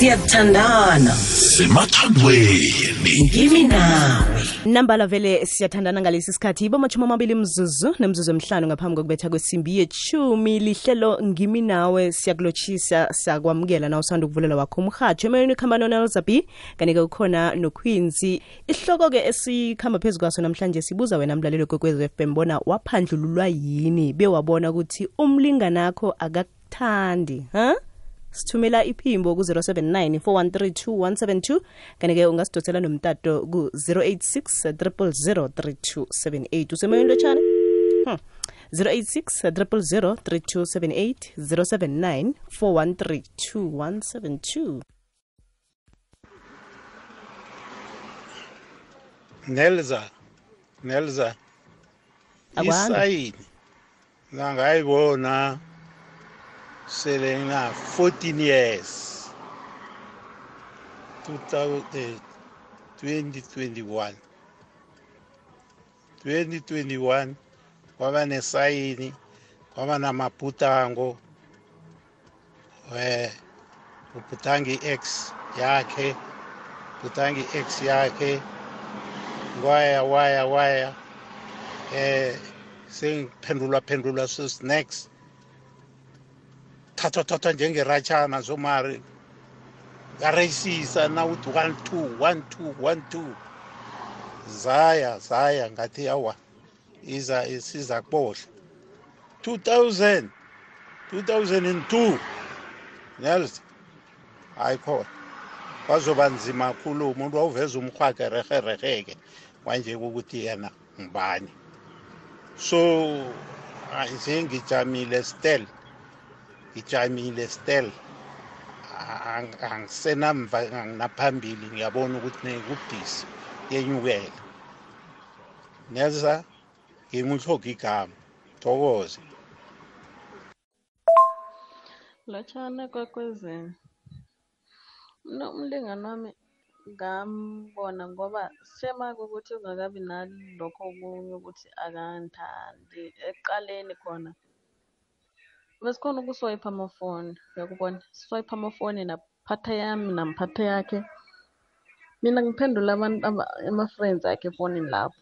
siyathandana semathandweni ngimi nawe nambala vele siyathandana ngalesi sikhathi ibo amachumi amabili mzuzu nemzuzu emhlanu ngaphambi kokubetha kwesimbi yechumi. Lihlelo ngimi nawe siyakulotshisa siyakwamukela na usanda ukuvulela wakho umhatsho emayeni ikhamba nonelzabi kanti-ke ukhona nokhwinzi ihloko-ke esikhamba phezu kwaso namhlanje sibuza wena mlalelo kwekwez f m bona waphandlululwa yini? Bewabona ukuthi umlinganakho akakuthandi ha sithumela iphimbo ku-079 4132172 kanti-ke ungasidosela nomtato ku-086 3278 usemoyeni lotshani hmm. 086 3278 079 413 2172 Nelza Nelza isayini? Ngangayibona sele na 14 years 2000 eh, 2021 2021 kwaba nesayini kwaba namabhutango eh ubhutangi X yakhe bhutangi X yakhe waya waya waya eh sengiphendulwa phendulwa snacks thathwa thathwa njengeratshana zomari ngareyisisa nawuthi 1 2 1 2 1 2 zaya zaya ngathi awa iza isiza kubohla 2000 2002 nels hayi khona. Kwazoba nzima kakhulu umuntu wawuveza umhwakhe rehereheke manje ukuthi yena ngibani so hayi, sengijamile still ngijamile still Ang- angisenamva anginaphambili ngiyabona ukuthi nekubhisi yenyukela. Neza nginguthoga igama. Thokoze. Lotshana kwakwezini. Mna umlingani wami ngambona ngoba sema ukuthi ungakabi nalokho okunye ukuthi akangithandi ekuqaleni khona besikhona ukuswipe amafoni uyakubona siswayipha amafoni naphatha yami namphatha yakhe mina ngiphendula abantu aba- ama-friends akhe efonini lapho.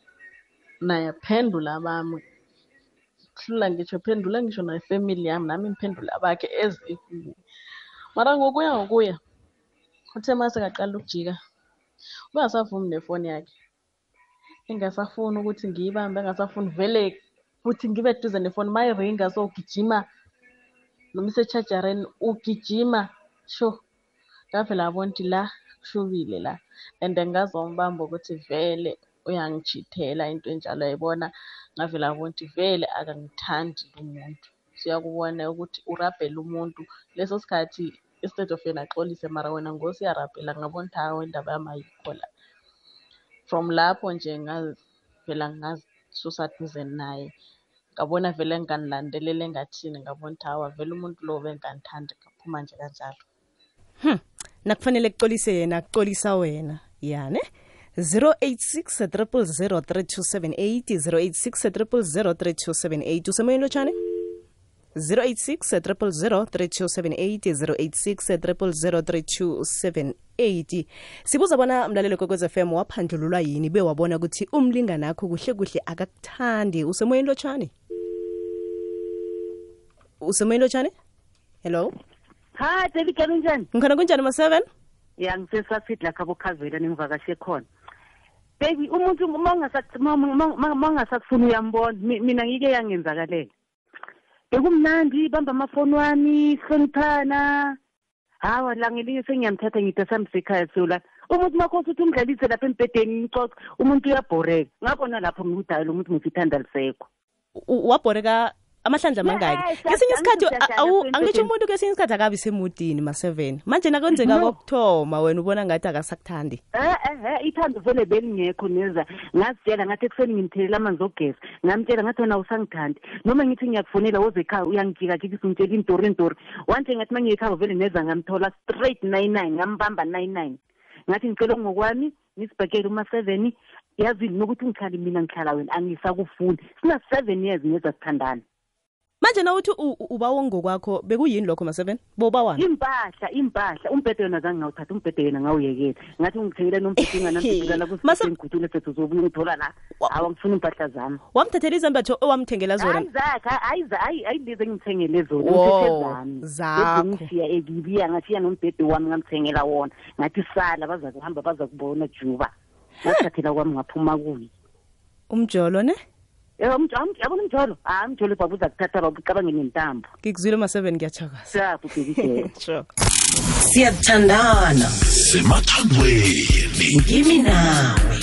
Naye aphendula abami hlula ngisho phendula ngisho nefamily yami nami ngiphendula abakhe as mara ngokuya ngokuya uthe mase ngaqala ukujika ungasavumi nefoni yakhe. Engasafuni ukuthi ngiyibambe engasafuni vele futhi ngibe duze nefoni mayiringa so isechajareni ugijima sho ngavele abona ukuthi la kushubile la. And ngazongibamba ukuthi vele uyangichithela into enjalo yayibona ngavele abona ukuthi vele akangithandi lo muntu. Siyakubona ukuthi urabhela umuntu. Leso sikhathi instead of yena axolise mara wena ngosiyarabhela ngabona ukuthi hawe indaba yami ayikho la. From lapho nje ngavela ngazisusa duze naye. Ngabona vele nganilandelele engathini ngabona ukuthi hawa vele umuntu lo bengingandithandi ngaphuma nje kanjalo. Hm nakufanele kucolise yena kucolisa wena. Yane? 086 000 3278 086 000 3278 usemoyeni lotshane 086 000 3278 086 000 3278 sibuza bona mlalelo kwekwez fm waphandlululwa yini? Bewabona ukuthi umlinganakho kuhle kuhle akakuthandi. Usemoyeni lotshani usemoyeni lotshani hello? Ha David kanjani ngikhona kunjani ma-seven ya ngisesafit la khabo khavela ningivakashe khona. Baby umuntu ma- ungasakufuni uyambona Mi- mina ngike yangenzakalela bekumnandi bamba amafoni wami sihloniphana hawa la ngelinye sengiyamthatha ngide samsekhaya sola umuntu makhosi uthi umdlalise lapha embhedeni ngicoca umuntu uyabhoreka. Ngabona lapho ngikudayo umuntu muntu ngifithanda lisekho wabhoreka amahlandla amangaki Yes, kesinye isikhathi angitsho umuntu kesinye isikhathi akabi semudini ma-seven manje nakwenzeka kokuthoma wena ubona ngathi akasakuthandi eh ithando vele belingekho neza ngazitshela ngathi ekuseni ngimthelela amanzi ogeza ngamtshela ngathi wena usangithandi noma ngithi ngiyakufonela woze ekhaya uyangijikajikisa ungitshela intori intori wanje ngathi uma ngiyekhaya vele neza ngamthola straight nine nine ngambamba nine nine ngathi ngicela ngokwami ngisibhekele uma-seven yazini nokuthi ngihlali mina ngihlala wena angisakufuni sina seven years ngeza sithandana manje na uthi u- u- uba wongokwakho bekuyini lokho ma-seven? Impahla impahla. Umbhede yona zange ngawuthatha umbhede yena ngawuyekela. Ngathi ungithengele nombhede sethu zobuye ngithola la. Hawa ngifuna impahla zami. Wamthathela izembatho owamthengela zona. Zakhe hayi hayi lezi engimthengele zona. Zami ekibiya ngashiya nombhede wami ngamthengela wona. Ngathi sala baza kuhamba baza kubona juba. Ngathathela kwami ngaphuma kuye. Umjolo ne yabona mjolo hayi mjolo baba uza kuthatha baba ucabange nentambo ngikuzwile ma-seven ngiyachakaza. Sapho bhekijela sure. Siyathandana. Semathandweni. Kimi nawe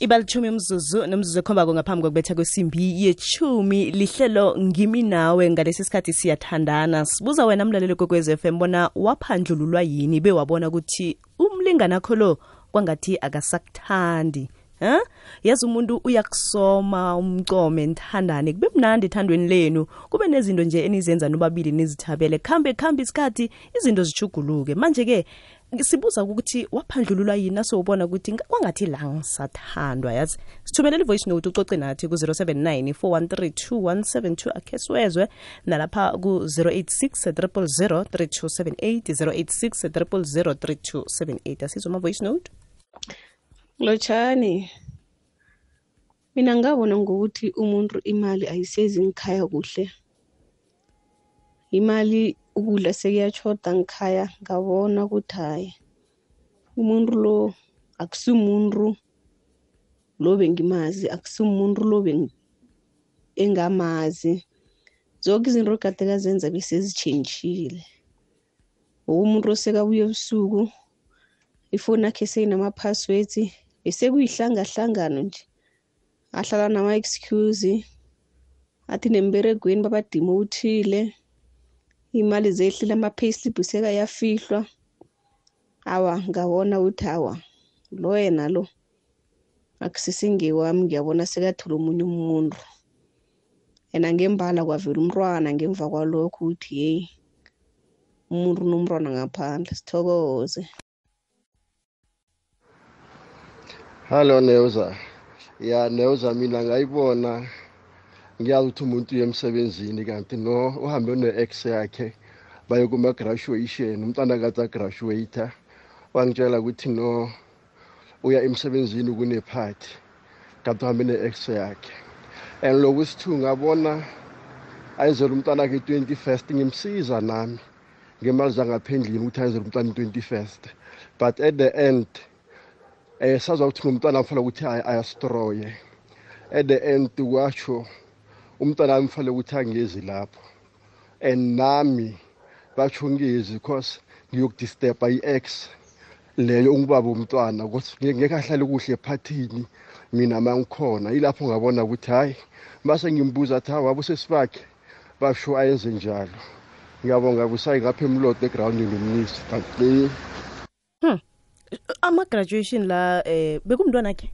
ibalithumi umzuzu nomzuzu ekhombako ngaphambi kokubetha kwesimbi yechumi lihlelo ngimi nawe. Ngalesi sikhathi siyathandana. Sibuza wena mlaleli kwekwez FM bona waphandlululwa yini? Bewabona ukuthi umlinganakho lo kwangathi akasakuthandi ha? Yazi umuntu uyakusoma umcome nithandane kube mnandi ethandweni lenu. Kube nezinto nje enizenza nobabili nizithabele khambe khambe isikhathi izinto zichuguluke manje-ke sibuza ukuthi waphandlululwa yini asowubona ukuthi nga- kwangathi la ngisathandwa yazi? Sithumelela ivoice note ucoce nathi ku-079 413 2172 akhe siwezwe nalapha ku-086 000 3278 086 000 3278 asizwe ama-voice note. Lotshani mina ngabona ngokuthi umuntu imali ayisezi ngikhaya kuhle. Imali ukudla sekuyatshoda ngikhaya ngabona ukuthi hayi umuntu lo akusimuntu lo bengimazi akusimuntu lo beng- engamazi. Zonke izinto kade kazenza besezitshentshile umuntu osekabuya ebusuku ifoni yakhe seyinama-passwords besekuyihlangahlangano nje. Ahlala nama-excuse athi nemberegweni babadima imali zehlile ama-payslip sekayafihlwa awa ngabona ukuthi awa lo yena lo akusisengewami ngiyabona sekathola omunye umuntu. Yena ngembala kwavela umntwana ngemva kwalokho ukuthi yeyi umuntu unomntwana ngaphandle sithokoze. Hello Neuza. Ya Neuza mina ngayibona. Ngiyazi ukuthi umuntu uye emsebenzini kanti no uhambe ne-ex yakhe baye kuma-graduation. Umntwana kade agraduator. Wangitshela ukuthi no uya emsebenzini kunephathi kanti uhambe ne-ex yakhe. And lokusithu ngabona ayenzela umntwana akhe i-twenty first ngimsiza nami. Ngemali zangaphendlini ukuthi ayenzele umntwana i-twenty first. But at the end eh saza ukuthi ngumntwana mfala ukuthi ay- ayastroye at the end kwasho umntwana wami mfala ukuthi angezi lapho. And nami basho ngezi because ngiyokudisturba i-ex leyo ungubaba umntwana ukuthi ngeke ahlale kuhle ephathini mina mangikhona. Ilapho ngabona ukuthi hayi base ngimbuza athi hawa busesibakhe basho ayenze njalo. Ngiyabonga busayi ngapha emlodo egrawundini umnisi thank you. Ama-graduation la eh bekumntwana akhe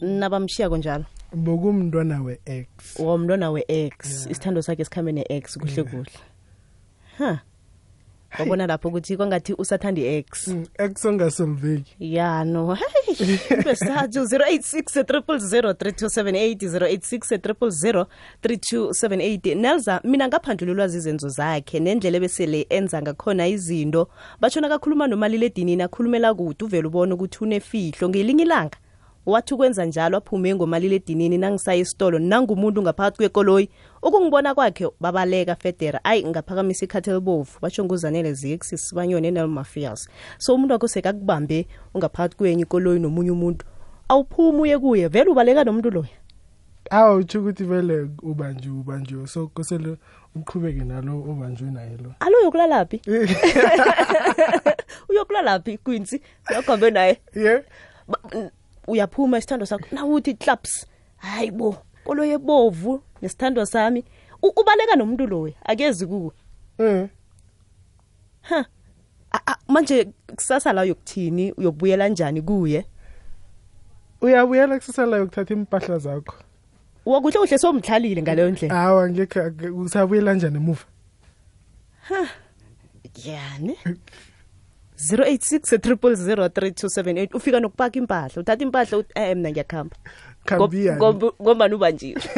nabamshiyako njalo? Bokumntwana we-x. Womntwana we-x. Isithando sakhe sikhambe ne-x kuhle kuhle. Ha wabona lapho ukuthi kwangathi usathanda i-x Mm, x ongasolveki ya no. Hey. Besathu 086 000 3278 086 3278 nelza mina ngaphandlululwa zizenzo zakhe nendlela ebesele enza ngakhona izinto. Batshona kakhuluma nomaliledinini akhulumela kude uvele ubona ukuthi unefihlo. Ngelinye ilanga wathi ukwenza njalo aphume ngomaliledinini nangisaya isitolo nangumuntu ngaphakathi kwekoloyi. Ukungibona kwakhe babaleka federa. Ayi ngaphakamisa ikhathi elibovu. Batsho nguzanele zixis sibanyone nelmafias so umuntu wakho sekakubambe ungaphakathi kwenye ikoloyi nomunye umuntu. Awuphumi uye kuye. Vele ubaleka nomuntu loya? Awu utsho ukuthi vele ubanjiwe ubanjiwe so kosele uqhubeke nalo obanjwe naye lo. Alo uyokulalaphi uyokulalaphi kwinsi uyakhambe naye? Ye. Ba- n- uyaphuma isithando sakho nawuthi claps. Hayi bo kolo yebovu nesithando sami. Ubaleka nomuntu loyo akezi kuwe. Um ha manje kusasa la uyokuthini uyokubuyela njani kuye? Uyabuyela kusasa la yokuthatha impahla zakho. Wakuhle kuhle somdlalile ngaleyo ndlela. Hawa ngekhe usabuyela njani emuva? Yani 086 ufika nokupaka impahla uthatha impahla uthi eh, eh mna ngiyakuhamba. Ngombani ubanjiwe?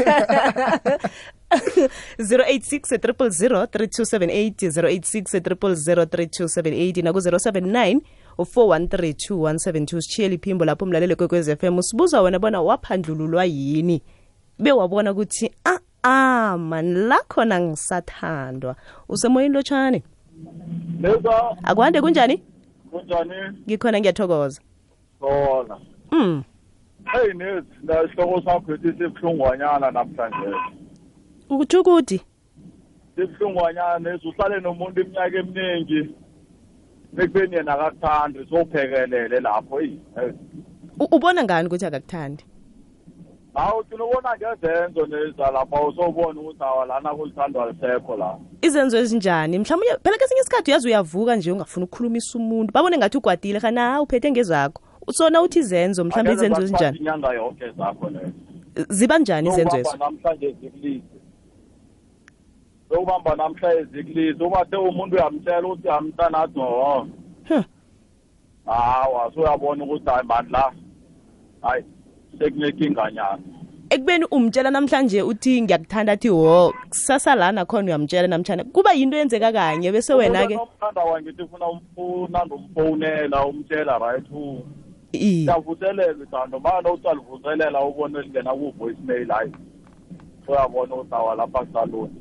086 triple 0 086 triple naku-079 4132172 sishiye iphimbo lapho umlaleli kwekwez f m. Usibuza wena bona waphandlululwa yini? Bewabona ukuthi ah, ah, a-a mani la khona ngisathandwa. Usemoyeni lotshane Leza akwande kunjani kunjani? ngikhona ngiyathokoza Sona. mm Hey net, la isihloko sakho sisibuhlungwanyana namhlanje. ukuthi ukuthi Sibuhlungwanyana nesi uhlale nomuntu iminyaka eminingi. Bekubeni yena akakuthandi sophekelele lapho hey. Ubona ngani ukuthi akakuthandi Hawu thina ubona ngezenzo neza lapha usobona ukuthi awalana kulithandwa lisekho la. izenzo ezinjani mhlawumbe phela kesinye isikhathi uyazi uyavuka nje ungafuna ukukhulumisa umuntu babone ngathi ugwadile khana uphethe ngezakho usona uthi izenzo mhlawumbe izenzo ezinjani Inyanga yonke zakho lezo. ziba njani izenzo ezo namhlanje zikulise. Sokubamba namhlanje zikulise. Ubathe umuntu uyamtshela ukuthi amntanathi oh. Huh. hawa suyabona ukuthi hayi mani la hayi sekunenkinganyana ekubeni umtshela namhlanje uthi ngiyakuthanda athi wo kusasa lana khona uyamtshela namtshana kuba yinto eyenzeka kanye bese wena-ke? nomthanda wangithi ufuna unanda umfowunela umtshela right u- i. Uyavuselela ithando mana uthi alivuselela ubone lingena ku-voicemail hayi. Uyabona ukuthi awa lapha kusaloni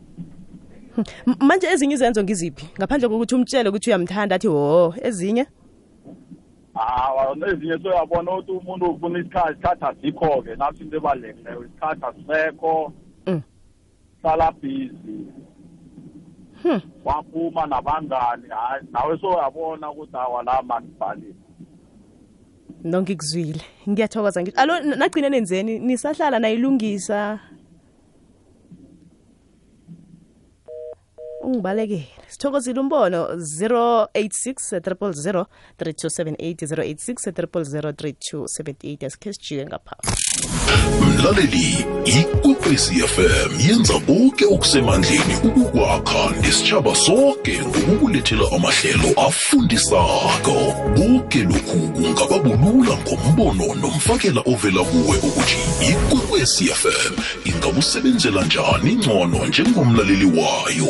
M- manje ezinye izenzo ngiziphi? Ngaphandle kokuthi umtshele ukuthi uyamthanda athi wo ezinye? Hawa nezinye soyabona ukuthi umuntu ufuna isikhathi isikhathi asikho-ke naso into ebalulekileyo isikhathi asisekho Mm. hlala busy. Hmm. waphuma nabangani hayi nawe soyabona ukuthi awa la mani kubhalile no ngikuzwile ngiyathokoza ngithi alo n- nagcine nenzeni? Nisahlala nayilungisa. Ungibalekele sithokozile umbono 086 000 3278 086 000 3278 asikhe sijike ngapha. Mlaleli ikwekwezi fm yenza konke okusemandleni ukukwakha nesitshaba sonke ngokukulethela amahlelo afundisako. Konke lokhu kungaba bulula ngombono nomfakela ovela kuwe ukuthi ikwekwezi fm ingakusebenzela njani ngcono njengomlaleli wayo.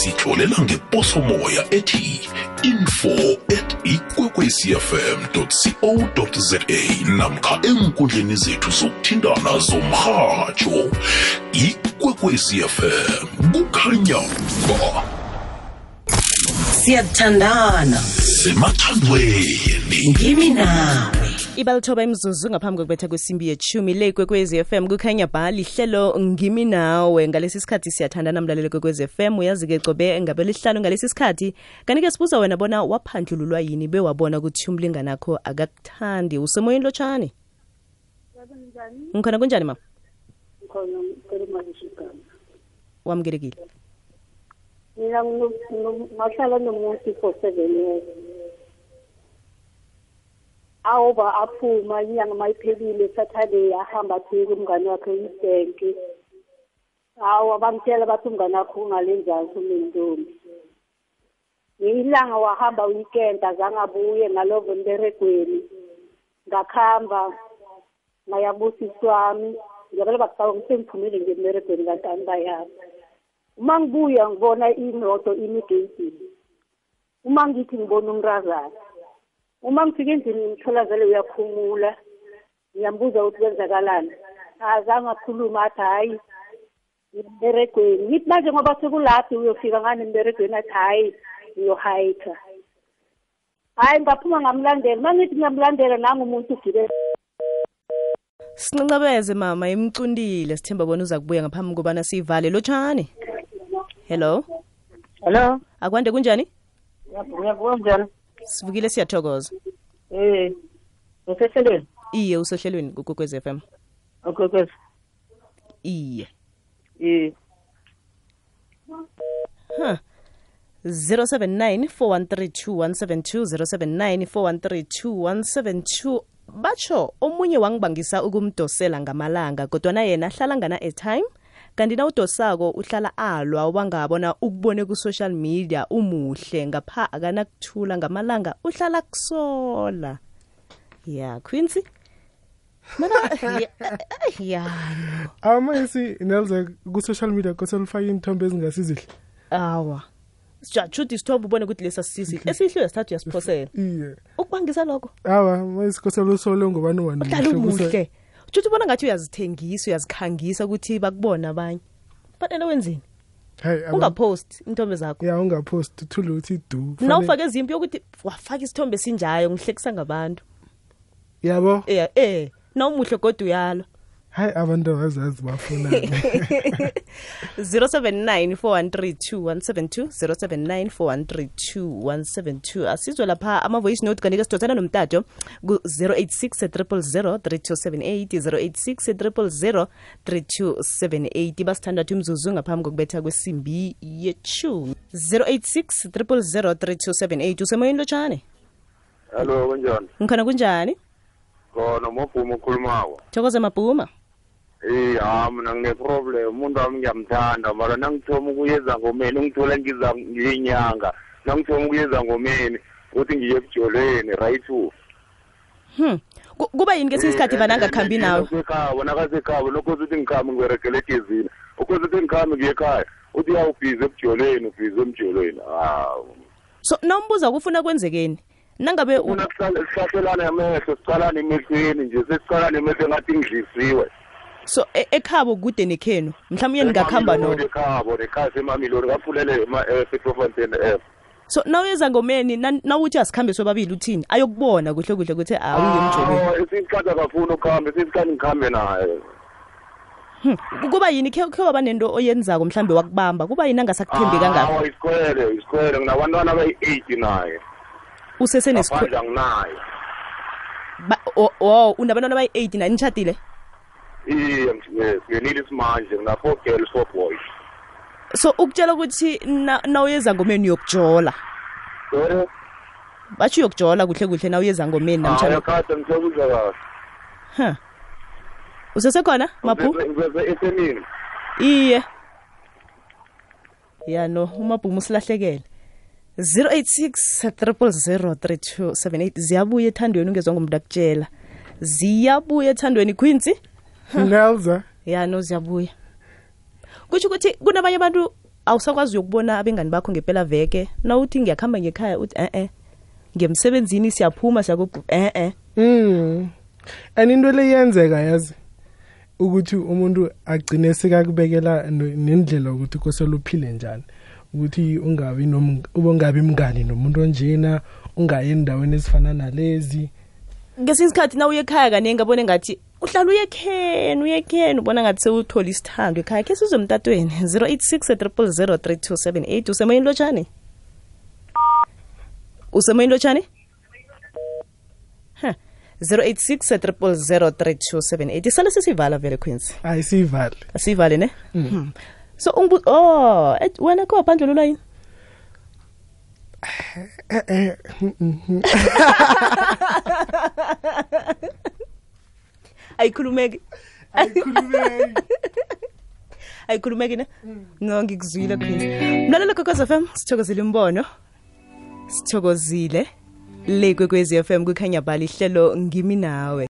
Sitlolela ngeposomoya ethi info at ikwekwecfm co za namkha enkundleni zethu zokuthintana zomrhatsho ikwekwecfm kukhanya ba. Siyathandana. Semathandweni ngimi nawe ibalithoba imzuzu ngaphambi kokubetha kwesimbi yechumi le f fm kukhanya bhali hlelo ngimi nawe. Ngalesi sikhathi siyathandana mlalelo kwekwez f fm uyazi-ke cobe ngabe lihlalo ngalesi sikhathi kanike sibuza wena bona waphandlululwa yini bewabona ukuthi umlinganakho akakuthandi. Usemoyeni lotshani? Ngikhona kunjani mama? Wamukelekile mina ngahlala nomuntu for seven years awuba aphuma inyanga mayiphelile saturday ahamba afike umngane wakhe ibhenki hawu abamtshela bathi umngane wakho ungalenzansi umentombi? Ilanga wahamba weekend azange abuye ngalovo emberegweni. Ngakuhamba ngayabusa wami ngiyabele bakucaba ukuthi sengiphumile ngemberegweni kanti angibayami uma ngibuya ngibona imoto imigeyidini uma ngithi ngibona umrazana uma ngifike endlini ngimthola vele uyakhumula ngiyambuza ukuthi kwenzakalani. Azange akhuluma athi hhayi emberegweni ngithi manje ngoba sekulaphi uyofika ngani emberegweni? Athi hhayi ngiyohayikha hhayi ngaphuma ngamlandela. Uma ngithi ngiyamlandela nangumuntu ugibele. Sincancabeze mama imcundile sithemba bona uza kubuya ngaphambi kobana siyivale. Lotshani? Hello? Hello? Akwande kunjani? Ngiyavuka njani sivukile siyathokoza. Eh usehlelweni? Iye usehlelweni kukokwez f m. Okwekwezi iye. Eh. Huh. 079 4132172 079 4132172 batsho omunye wangibangisa ukumdosela ngamalanga kodwana yena ahlala ngana airtime kanti na udosako uhlala alwa ubangabona ukubone ku-social media umuhle ngapha akanakuthula ngamalanga uhlala kusola. Ya quincy? Mana ya- yano amayesi nelza ku-social media kose lifake iinthombe ezingasizihle awa. Sijajhuda isithombe ubone ukuthi lesi asisihle esihle uyasithatha uyasiphosela. Iye. Ukubangisa lokho? Awa mayesi kose lusole ngobani wani? Uhlala umuhle Uthi ubona ngathi uyazithengisa uyazikhangisa ukuthi bakubona abanye. Fanele wenzeni? Hey, ungaphosti iy'nthombe zakho. Ya ungapost thule ukuthi du. Na ufake ezimpi yokuthi wafaka isithombe esinjayo ngihlekisa ngabantu. Yabo? Ya eh na umuhle kodwa uyalwa hayi abantu abazazi bafunani? 079 413 079 asizwe lapha ama-voice note kanike sidosana nomtato ku-086 000 3278 086 000 basithandathu imzuzu ngaphambi kokubetha kwesimbi yechumi 086 000 3278 usemoyeni lotshane Hello kunjani? ngikhona kunjani? Khona mabhuma okhulumako. Thokoze mabhuma Eh ha mina ngine problem umuntu wami ngiyamthanda mara nangithoma ukuyeza ngomeni ungithola ngiza ngiyinyanga. Nangithoma ukuyeza ngomeni uthi ngiye ebujolweni right hmm. Ku- kuba yini kesinye isikhathi vana angakhambi nawe? sekhabo nakasekhabo lokhoza ukuthi ngikhambe ngiberegele egezini ukhoza ukuthi ngikhambe ngiye ekhaya. Uthi yawubhizi ebujolweni ubhizi emjolweni. Hawu. So nombuza kufuna kwenzekeni? Nangabe u- funa sihlahlelane amehlo sicalane emehlweni nje sesicalane emehlo engathi ngidlisiwe. So e- ekhabo kude nekhenu. Mhlawumbe ningakhamba noko ekhabo nekhaya semamiloni kafulele epetrofontaine f. So nawuyeza ngomeni na- nawuthi asikhambe sobabili uthini? Ayokubona kuhle kuhle ukuthi awuye emjobeni esisikhathi akafuni ukuhambe esisikhathi ngikhambe naye. Hmm, kuba yini? Khe khe waba nento oyenzako mhlambe wakubamba? Kuba yini angasakuthembi kangako Hawa, isikwele isikwele. Nginabantwana abayi-eight naye. Usesenesikho ngaphandle anginaye. O unabantwana abayi-eight naye. Nitshadile isimanje ngina-four girls four boys so ukutshela ukuthi na- nawuyeza ngomeni uyokujola? Sorry? batsho uyokujola kuhle kuhle nawuyeza ngomeni hayi namtshana akade ngithokuzwa kahle huh. usesekhona mabhu iye. Ya no umabhumu usilahlekele 086 3278 ziyabuya ethandweni ungezwa ngomuntu akutshela ziyabuya ethandweni quincy nelza. Ya no ziyabuya kutsho ukuthi kunabanye abantu awusakwazi ukubona abengani bakho ngempela veke. Nawuthi ngiyakuhamba ngekhaya uthi e-e ngemsebenzini siyaphuma siyakugu e-e. Mm and into le yenzeka yazi ukuthi umuntu agcine sekakubekela nendlela ukuthi kosele uphile njani. Ukuthi ungabi ungabi mngani nomuntu onjena ungayi endaweni ezifana nalezi. Ngesinye isikhathi na uye ekhaya kaningi abone ngathi uhlala uye kheni uye kheni ubona ngathi sewuthole isithando ekhaya. Khe sizwe emtatweni 086 3278 usemoyeni lotshani? Usemoyeni lotshani? Huh. 086 3278 sale sisivala vele queens? Ayisivale asiyivale ne? Hmm. so ungibu oh wena kho wabhandlulula yini? Eh eh mm, mm, mm. ayikhulumeki ayikhulumeki na ne? No ngikuzwile queens mlalelo kokoza fm sithokozile imbono sithokozile. Le kwekwezi fm kukhanya bali ihlelo ngimi nawe